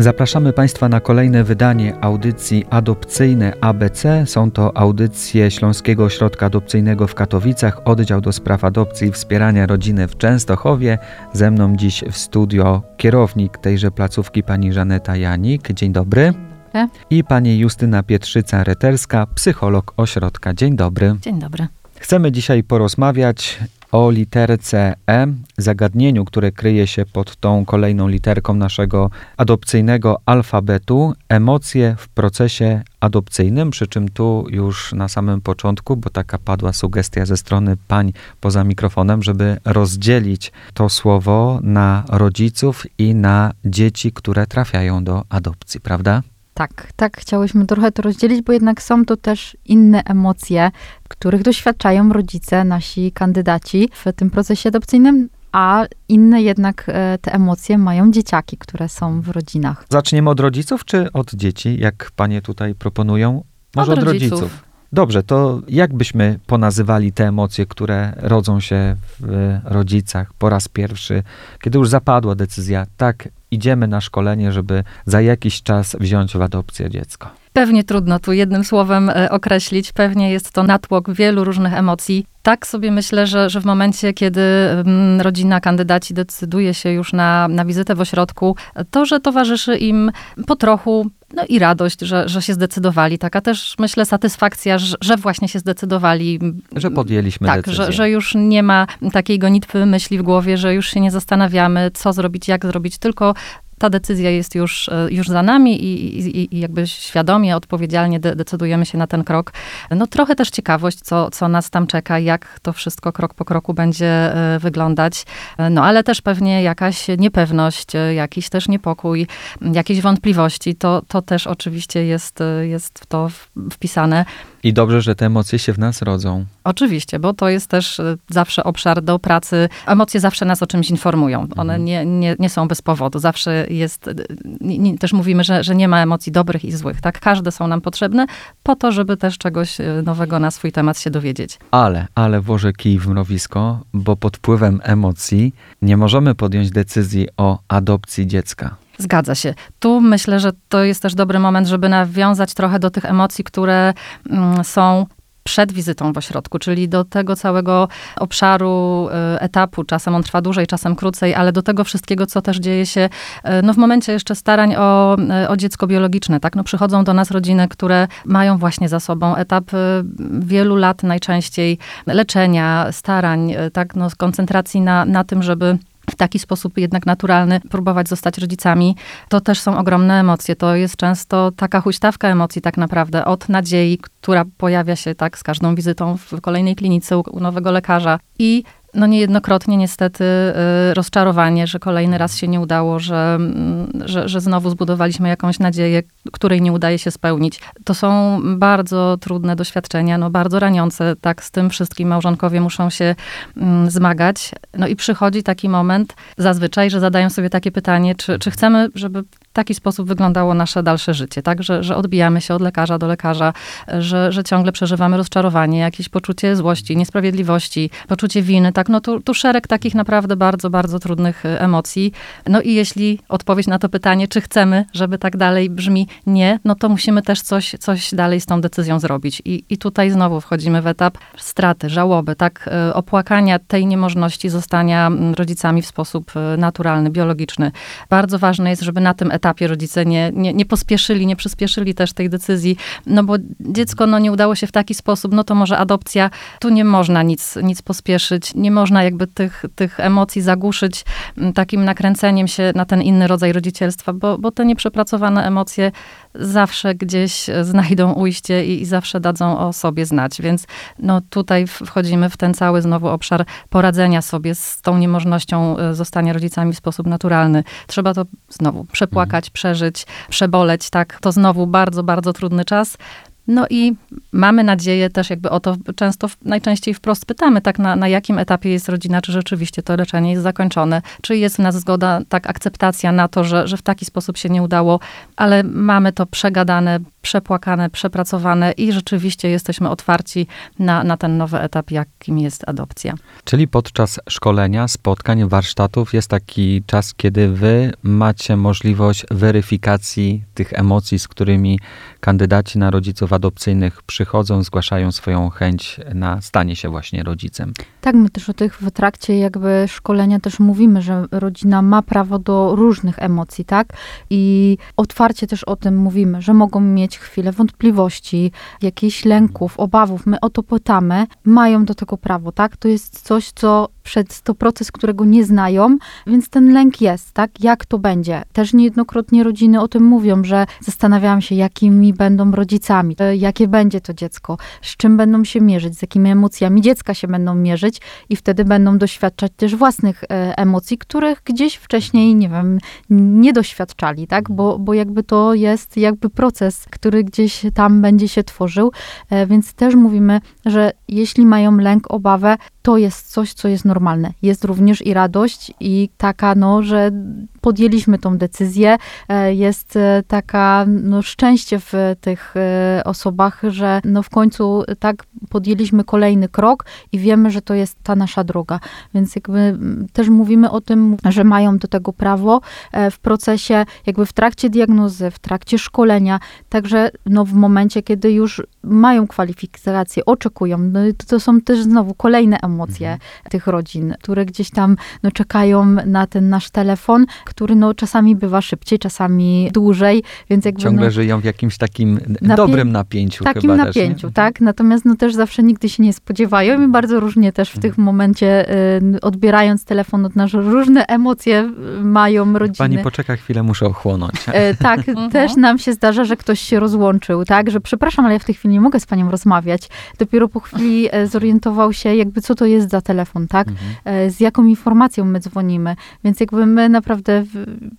Zapraszamy Państwa na kolejne wydanie audycji adopcyjne ABC. Są to audycje Śląskiego Ośrodka Adopcyjnego w Katowicach, oddział do spraw adopcji i wspierania rodziny w Częstochowie. Ze mną dziś w studio kierownik tejże placówki pani Żaneta Janik. Dzień dobry. I pani Justyna Pietrzyca-Reterska, psycholog ośrodka. Dzień dobry. Dzień dobry. Chcemy dzisiaj porozmawiać o literce E, zagadnieniu, które kryje się pod tą kolejną literką naszego adopcyjnego alfabetu, emocje w procesie adopcyjnym, przy czym tu już na samym początku, bo taka padła sugestia ze strony pań poza mikrofonem, żeby rozdzielić to słowo na rodziców i na dzieci, które trafiają do adopcji, prawda? Tak, tak, chciałyśmy trochę to rozdzielić, bo jednak są to też inne emocje, których doświadczają rodzice, nasi kandydaci w tym procesie adopcyjnym, a inne jednak e, te emocje mają dzieciaki, które są w rodzinach. Zaczniemy od rodziców czy od dzieci, jak panie tutaj proponują? Może od, od rodziców. rodziców. Dobrze, to jak byśmy ponazywali te emocje, które rodzą się w rodzicach po raz pierwszy, kiedy już zapadła decyzja, tak, idziemy na szkolenie, żeby za jakiś czas wziąć w adopcję dziecko? Pewnie trudno tu jednym słowem e, określić. Pewnie jest to natłok wielu różnych emocji. Tak sobie myślę, że, że w momencie, kiedy mm, rodzina, kandydaci decyduje się już na, na wizytę w ośrodku, to, że towarzyszy im po trochu no i radość, że, że się zdecydowali. Taka też, myślę, satysfakcja, że, że właśnie się zdecydowali. Że podjęliśmy tak, decyzję. Że, że już nie ma takiej gonitwy myśli w głowie, że już się nie zastanawiamy, co zrobić, jak zrobić, tylko ta decyzja jest już, e, już za nami i, i, i jakby świadomie, odpowiedzialnie de decydujemy się na ten krok. No trochę też ciekawość, co, co nas tam czeka, jak to wszystko krok po kroku będzie e, wyglądać. E, no ale też pewnie jakaś niepewność, jakiś też niepokój, jakieś wątpliwości, to, to też oczywiście jest, jest w to wpisane. I dobrze, że te emocje się w nas rodzą. Oczywiście, bo to jest też e, zawsze obszar do pracy. Emocje zawsze nas o czymś informują. One mhm. nie, nie, nie są bez powodu. Zawsze jest, e, nie, też mówimy, że, że nie ma emocji dobrych i złych. Tak, każde są nam potrzebne po to, żeby też czegoś e, nowego na swój temat się dowiedzieć. Ale, ale włożę kij w mrowisko, bo pod wpływem emocji nie możemy podjąć decyzji o adopcji dziecka. Zgadza się. Tu myślę, że to jest też dobry moment, żeby nawiązać trochę do tych emocji, które mm, są przed wizytą w ośrodku, czyli do tego całego obszaru, y, etapu. Czasem on trwa dłużej, czasem krócej, ale do tego wszystkiego, co też dzieje się y, no, w momencie jeszcze starań o, y, o dziecko biologiczne. Tak? No, przychodzą do nas rodziny, które mają właśnie za sobą etap wielu lat najczęściej leczenia, starań, tak? no, koncentracji na, na tym, żeby w taki sposób jednak naturalny próbować zostać rodzicami, to też są ogromne emocje. To jest często taka huśtawka emocji tak naprawdę, od nadziei, która pojawia się tak z każdą wizytą w kolejnej klinice u, nowego lekarza i no niejednokrotnie niestety y, rozczarowanie, że kolejny raz się nie udało, że, mm, że, że znowu zbudowaliśmy jakąś nadzieję, której nie udaje się spełnić. To są bardzo trudne doświadczenia, no bardzo raniące. Tak z tym wszystkim małżonkowie muszą się mm, zmagać. No i przychodzi taki moment zazwyczaj, że zadają sobie takie pytanie, czy, czy chcemy, żeby w taki sposób wyglądało nasze dalsze życie, tak? Że, że odbijamy się od lekarza do lekarza, że, że ciągle przeżywamy rozczarowanie, jakieś poczucie złości, niesprawiedliwości, poczucie winy, tak? No tu, tu szereg takich naprawdę bardzo, bardzo trudnych y, emocji. No i jeśli odpowiedź na to pytanie, czy chcemy, żeby tak dalej brzmi nie, no to musimy też coś, coś dalej z tą decyzją zrobić. I, i tutaj znowu wchodzimy w etap straty, żałoby, tak? Y, opłakania tej niemożności zostania mm, rodzicami w sposób y, naturalny, biologiczny. Bardzo ważne jest, żeby na tym etapie rodzice nie, nie, nie pospieszyli, nie przyspieszyli też tej decyzji, no bo dziecko no, nie udało się w taki sposób, no to może adopcja, tu nie można nic, nic pospieszyć, nie można jakby tych, tych emocji zagłuszyć takim nakręceniem się na ten inny rodzaj rodzicielstwa, bo, bo te nieprzepracowane emocje zawsze gdzieś znajdą ujście i, i zawsze dadzą o sobie znać, więc no tutaj wchodzimy w ten cały znowu obszar poradzenia sobie z tą niemożnością e, zostania rodzicami w sposób naturalny. Trzeba to znowu przepłakać przepłakać, przeżyć, przeboleć, tak. To znowu bardzo, bardzo trudny czas. No i mamy nadzieję też jakby o to często, najczęściej wprost pytamy, tak na, na jakim etapie jest rodzina, czy rzeczywiście to leczenie jest zakończone, czy jest w nas zgoda, tak akceptacja na to, że, że w taki sposób się nie udało, ale mamy to przegadane, przepłakane, przepracowane i rzeczywiście jesteśmy otwarci na, na ten nowy etap, jakim jest adopcja. Czyli podczas szkolenia, spotkań, warsztatów jest taki czas, kiedy wy macie możliwość weryfikacji tych emocji, z którymi kandydaci na rodziców adopcyjnych przychodzą, zgłaszają swoją chęć na stanie się właśnie rodzicem. Tak, my też o tych w trakcie jakby szkolenia też mówimy, że rodzina ma prawo do różnych emocji, tak? I otwarcie też o tym mówimy, że mogą mieć chwilę wątpliwości, jakichś lęków, obawów. My o to pytamy, mają do tego prawo, tak? To jest coś, co przed to proces, którego nie znają, więc ten lęk jest, tak? Jak to będzie? Też niejednokrotnie rodziny o tym mówią, że zastanawiałam się, jakimi będą rodzicami, e, jakie będzie to dziecko, z czym będą się mierzyć, z jakimi emocjami dziecka się będą mierzyć i wtedy będą doświadczać też własnych e, emocji, których gdzieś wcześniej, nie wiem, nie doświadczali, tak? Bo, bo jakby to jest jakby proces, który gdzieś tam będzie się tworzył, e, więc też mówimy, że jeśli mają lęk, obawę, to jest coś, co jest normalne. Jest również i radość, i taka, no, że podjęliśmy tą decyzję. E, jest e, taka, no, szczęście w tych e, osobach, że no, w końcu tak podjęliśmy kolejny krok i wiemy, że to jest ta nasza droga. Więc jakby też mówimy o tym, że mają do tego prawo w procesie, jakby w trakcie diagnozy, w trakcie szkolenia, także no, w momencie, kiedy już mają kwalifikacje, oczekują, no, to, to są też znowu kolejne emocje mhm. tych rodzin, które gdzieś tam no, czekają na ten nasz telefon, który no, czasami bywa szybciej, czasami dłużej, więc jakby... Ciągle no, żyją w jakimś takim napie dobrym napięciu Takim chyba napięciu, też, tak. Natomiast no, też zawsze nigdy się nie spodziewają i bardzo różnie też w mhm. tym momencie y, odbierając telefon od nas, różne emocje y, mają rodziny. Pani poczeka chwilę, muszę ochłonąć. Y, tak, mhm. też nam się zdarza, że ktoś się rozłączył, tak, że przepraszam, ale ja w tej chwili nie mogę z panią rozmawiać. Dopiero po chwili e, zorientował się jakby co to jest za telefon, tak, mhm. E, z jaką informacją my dzwonimy. Więc jakby my naprawdę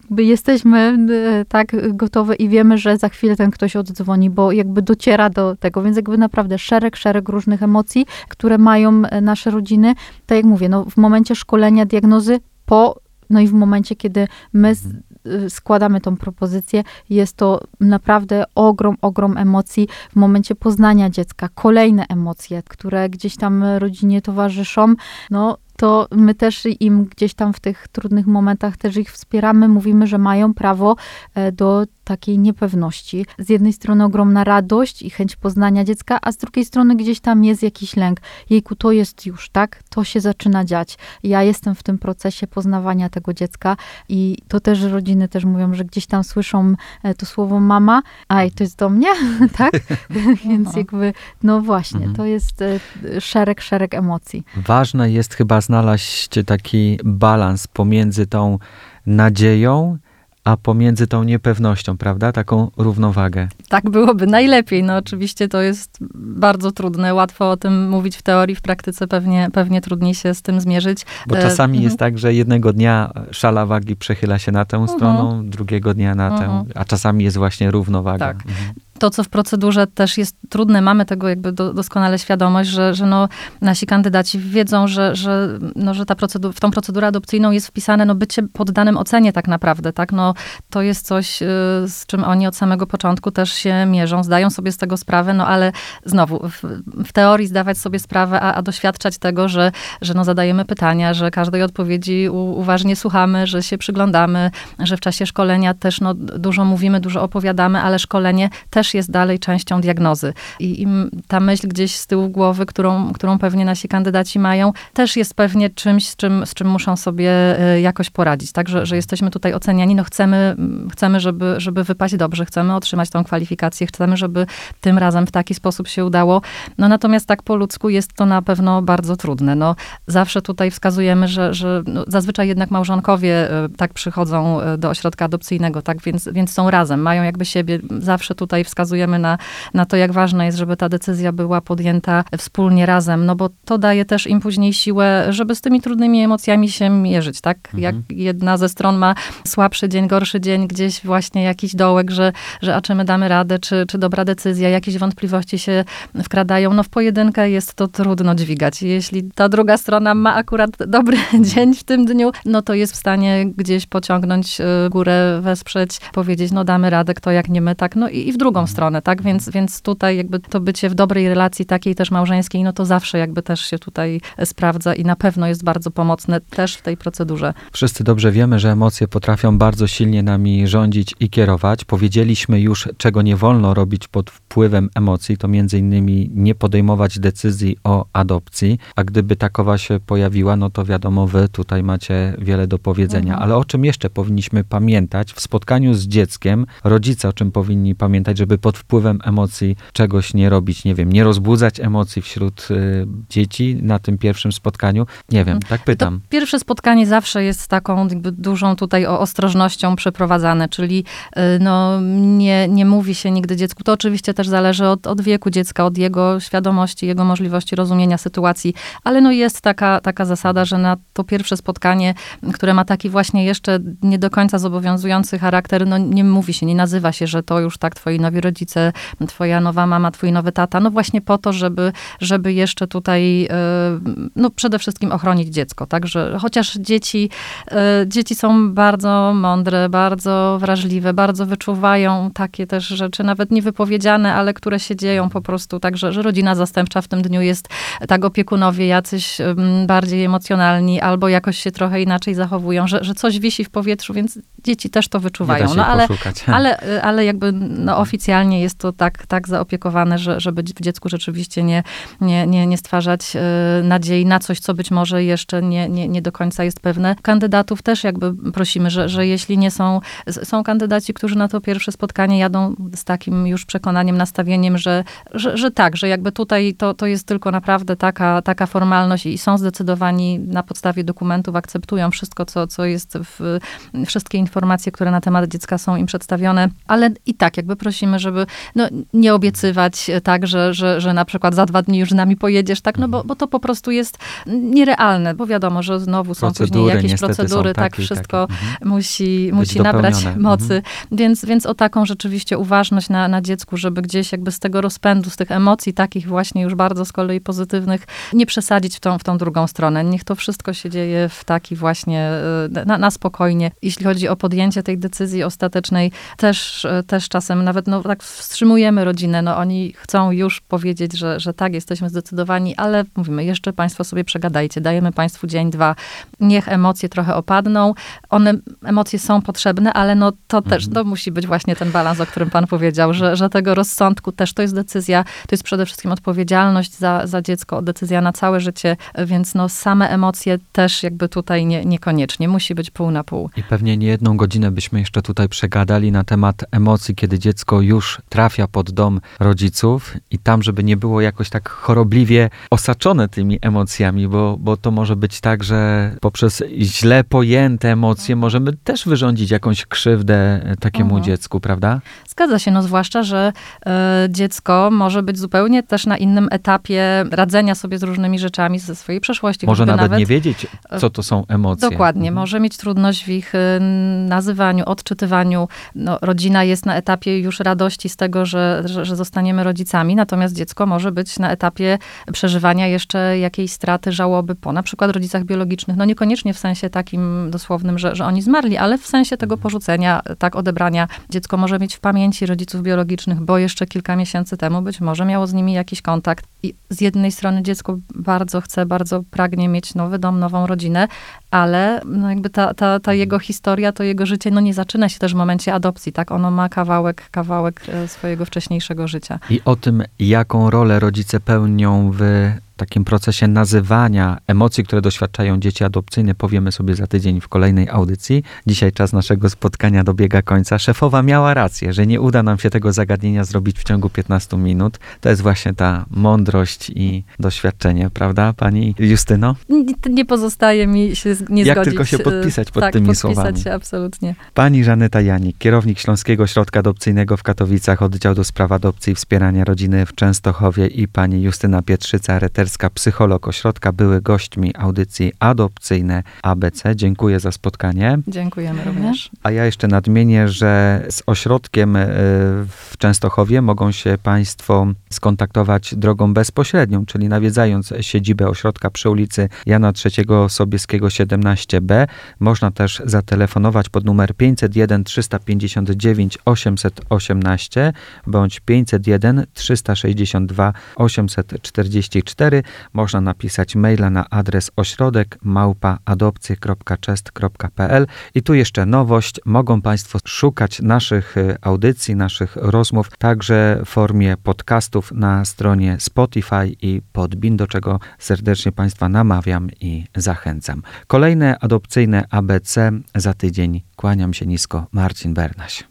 jakby jesteśmy e, tak gotowe i wiemy, że za chwilę ten ktoś oddzwoni, bo jakby dociera do tego, więc jakby naprawdę szereg, szereg różnych emocji, które mają nasze rodziny. Tak jak mówię, no w momencie szkolenia, diagnozy, po no i w momencie, kiedy my mhm. składamy tą propozycję, jest to naprawdę ogrom, ogrom emocji w momencie poznania dziecka, kolejne emocje, które gdzieś tam rodzinie towarzyszą. No, to my też im gdzieś tam w tych trudnych momentach też ich wspieramy, mówimy, że mają prawo e, do takiej niepewności. Z jednej strony ogromna radość i chęć poznania dziecka, a z drugiej strony gdzieś tam jest jakiś lęk. Jejku, to jest już, tak? To się zaczyna dziać. Ja jestem w tym procesie poznawania tego dziecka i to też rodziny też mówią, że gdzieś tam słyszą e, to słowo mama, aj, to jest do mnie, tak? Więc jakby, no właśnie, mhm. to jest e, szereg, szereg emocji. Ważne jest chyba znaleźć taki balans pomiędzy tą nadzieją a pomiędzy tą niepewnością, prawda? Taką równowagę. Tak byłoby najlepiej. No oczywiście to jest bardzo trudne. Łatwo o tym mówić w teorii, w praktyce pewnie, pewnie trudniej się z tym zmierzyć. Bo czasami e, jest mhm. tak, że jednego dnia szala wagi przechyla się na tę mhm. stroną, drugiego dnia na tę, mhm. a czasami jest właśnie równowaga. Tak. Mhm to, co w procedurze też jest trudne, mamy tego jakby do, doskonale świadomość, że, że no, nasi kandydaci wiedzą, że, że, no, że ta procedur, w tą procedurę adopcyjną jest wpisane no, bycie poddanym ocenie tak naprawdę, tak? No, to jest coś, y, z czym oni od samego początku też się mierzą, zdają sobie z tego sprawę, no ale znowu, w, w teorii zdawać sobie sprawę, a, a, doświadczać tego, że, że no, zadajemy pytania, że każdej odpowiedzi u, uważnie słuchamy, że się przyglądamy, że w czasie szkolenia też no, dużo mówimy, dużo opowiadamy, ale szkolenie też też jest dalej częścią diagnozy. I, I, ta myśl gdzieś z tyłu głowy, którą, którą pewnie nasi kandydaci mają, też jest pewnie czymś, z czym, z czym muszą sobie e, jakoś poradzić. Tak, że, jesteśmy tutaj oceniani, no chcemy, chcemy żeby, żeby wypaść dobrze, chcemy otrzymać tą kwalifikację, chcemy, żeby tym razem w taki sposób się udało. No natomiast tak po ludzku jest to na pewno bardzo trudne. No, zawsze tutaj wskazujemy, że, że no, zazwyczaj jednak małżonkowie e, tak przychodzą e, do ośrodka adopcyjnego, tak, więc, więc są razem, mają jakby siebie zawsze tutaj wskazujemy wskazujemy na, na to, jak ważne jest, żeby ta decyzja była podjęta wspólnie razem, no bo to daje też im później siłę, żeby z tymi trudnymi emocjami się mierzyć, tak? Mhm. Jak jedna ze stron ma słabszy dzień, gorszy dzień, gdzieś właśnie jakiś dołek, że, że a czy my damy radę, czy, czy dobra decyzja, jakieś wątpliwości się wkradają, no w pojedynkę jest to trudno dźwigać. Jeśli ta druga strona ma akurat dobry dzień w tym dniu, no to jest w stanie gdzieś pociągnąć y, górę, wesprzeć, powiedzieć, no damy radę, kto jak nie my, tak, no i, i w drugą drugą stronę, tak? Więc, więc tutaj jakby to bycie w dobrej relacji takiej też małżeńskiej, no to zawsze jakby też się tutaj sprawdza i na pewno jest bardzo pomocne też w tej procedurze. Wszyscy dobrze wiemy, że emocje potrafią bardzo silnie nami rządzić i kierować. Powiedzieliśmy już, czego nie wolno robić pod wpływem emocji, to między innymi nie podejmować decyzji o adopcji, a gdyby takowa się pojawiła, no to wiadomo, wy tutaj macie wiele do powiedzenia. Mhm. Ale o czym jeszcze powinniśmy pamiętać w spotkaniu z dzieckiem, rodzice o czym powinni pamiętać, żeby pod wpływem emocji czegoś nie robić, nie wiem, nie rozbudzać emocji wśród y, dzieci na tym pierwszym spotkaniu? Nie wiem, tak pytam. To pierwsze spotkanie zawsze jest taką dużą tutaj ostrożnością przeprowadzane, czyli y, no, nie, nie mówi się nigdy dziecku. To oczywiście też zależy od, od wieku dziecka, od jego świadomości, jego możliwości rozumienia sytuacji, ale no jest taka, taka zasada, że na to pierwsze spotkanie, które ma taki właśnie jeszcze nie do końca zobowiązujący charakter, no nie mówi się, nie nazywa się, że to już tak twoi nowi rodzice, twoja nowa mama, twój nowy tata, no właśnie po to, żeby, żeby jeszcze tutaj, y, no przede wszystkim ochronić dziecko, tak, że chociaż dzieci, y, dzieci są bardzo mądre, bardzo wrażliwe, bardzo wyczuwają takie też rzeczy, nawet niewypowiedziane, ale które się dzieją po prostu tak, że, rodzina zastępcza w tym dniu jest tak opiekunowie jacyś bardziej emocjonalni albo jakoś się trochę inaczej zachowują, że, że coś wisi w powietrzu, więc dzieci też to wyczuwają. no ale, ale, ale jakby no, oficjalnie jest to tak, tak zaopiekowane, że, żeby w dziecku rzeczywiście nie, nie, nie, nie stwarzać y, nadziei na coś, co być może jeszcze nie, nie, nie do końca jest pewne. Kandydatów też jakby prosimy, że, że jeśli nie są, są kandydaci, którzy na to pierwsze spotkanie jadą z takim już przekonaniem, nastawieniem, że, że, że tak, że jakby tutaj to, to jest tylko naprawdę taka, taka formalność i są zdecydowani na podstawie dokumentów, akceptują wszystko, co, co jest w, wszystkie informacje, które na temat dziecka są im przedstawione, ale i tak jakby prosimy, żeby no, nie obiecywać tak, że, że, że na przykład za dwa dni już z nami pojedziesz, tak, no bo, bo to po prostu jest nierealne, bo wiadomo, że znowu są procedury, później jakieś procedury, tak, takie, wszystko takie. Mhm. musi, musi nabrać mocy, mhm. więc, więc o taką rzeczywiście uważność na, na dziecku, żeby gdzieś jakby z tego rozpędu, z tych emocji takich właśnie już bardzo z kolei pozytywnych, nie przesadzić w tą, w tą drugą stronę. Niech to wszystko się dzieje w taki właśnie, y, na, na spokojnie. Jeśli chodzi o podjęcie tej decyzji ostatecznej, też, y, też czasem nawet no, tak wstrzymujemy rodzinę, no oni chcą już powiedzieć, że, że tak, jesteśmy zdecydowani, ale mówimy, jeszcze państwo sobie przegadajcie, dajemy państwu dzień, dwa, niech emocje trochę opadną. One, emocje są potrzebne, ale no to też, mhm. to musi być właśnie ten balans, o którym pan powiedział, że, że tego rozsądku też to jest decyzja, to jest przede wszystkim odpowiedzialność za, za dziecko, decyzja na całe życie, więc no same emocje też jakby tutaj nie, niekoniecznie, musi być pół na pół. I pewnie nie jedną godzinę byśmy jeszcze tutaj przegadali na temat emocji, kiedy dziecko już trafia pod dom rodziców i tam, żeby nie było jakoś tak chorobliwie osaczone tymi emocjami, bo, bo to może być tak, że poprzez źle pojęte emocje możemy też wyrządzić jakąś krzywdę takiemu mhm. dziecku, prawda? Zgadza się, no zwłaszcza, że y, dziecko może być zupełnie też na innym etapie radzenia sobie z różnymi rzeczami ze swojej przeszłości. Może nawet, nawet, nie wiedzieć, co to są emocje. Dokładnie, mhm. może mieć trudność w ich nazywaniu, odczytywaniu. No, rodzina jest na etapie już radości z tego, że, że, że zostaniemy rodzicami, natomiast dziecko może być na etapie przeżywania jeszcze jakiejś straty, żałoby po na przykład rodzicach biologicznych. No niekoniecznie w sensie takim dosłownym, że, że oni zmarli, ale w sensie tego porzucenia, tak odebrania. Dziecko może mieć w pamięci rodziców biologicznych, bo jeszcze kilka miesięcy temu być może miało z nimi jakiś kontakt. I z jednej strony dziecko bardzo chce, bardzo pragnie mieć nowy dom, nową rodzinę, ale no jakby ta, ta, ta jego historia, to jego życie, no nie zaczyna się też w momencie adopcji, tak? Ono ma kawałek, kawałek e, swojego wcześniejszego życia. I o tym, jaką rolę rodzice pełnią w takim procesie nazywania emocji, które doświadczają dzieci adopcyjne, powiemy sobie za tydzień w kolejnej audycji. Dzisiaj czas naszego spotkania dobiega końca. Szefowa miała rację, że nie uda nam się tego zagadnienia zrobić w ciągu 15 minut. To jest właśnie ta mądrość i doświadczenie, prawda, pani Justyno? Nie, nie pozostaje mi się nie Jak zgodzić. tylko się podpisać pod tak, tymi podpisać słowami. się, absolutnie. Pani Żaneta Janik, kierownik Śląskiego Środka Adopcyjnego w Katowicach, oddział do spraw adopcji i wspierania rodziny w Częstochowie i pani Justyna Pietrzyca, reter Literska, psycholog ośrodka, były gośćmi audycji Adopcyjne ABC. Dziękuję za spotkanie. Dziękujemy również. A ja jeszcze nadmienię, że z ośrodkiem e, w Częstochowie mogą się Państwo skontaktować drogą bezpośrednią, czyli nawiedzając siedzibę ośrodka przy ulicy Jana III Sobieskiego 17b. Można też zatelefonować pod numer 501 359 818 bądź 501 362 844. Można napisać maila na adres ośrodek małpaadopcje.chest.pl i tu jeszcze nowość. Mogą Państwo szukać naszych y, audycji, naszych rozmów także w formie podcastów na stronie Spotify i Podbin, do czego serdecznie Państwa namawiam i zachęcam. Kolejne adopcyjne ABC za tydzień. Kłaniam się nisko. Marcin Bernaś.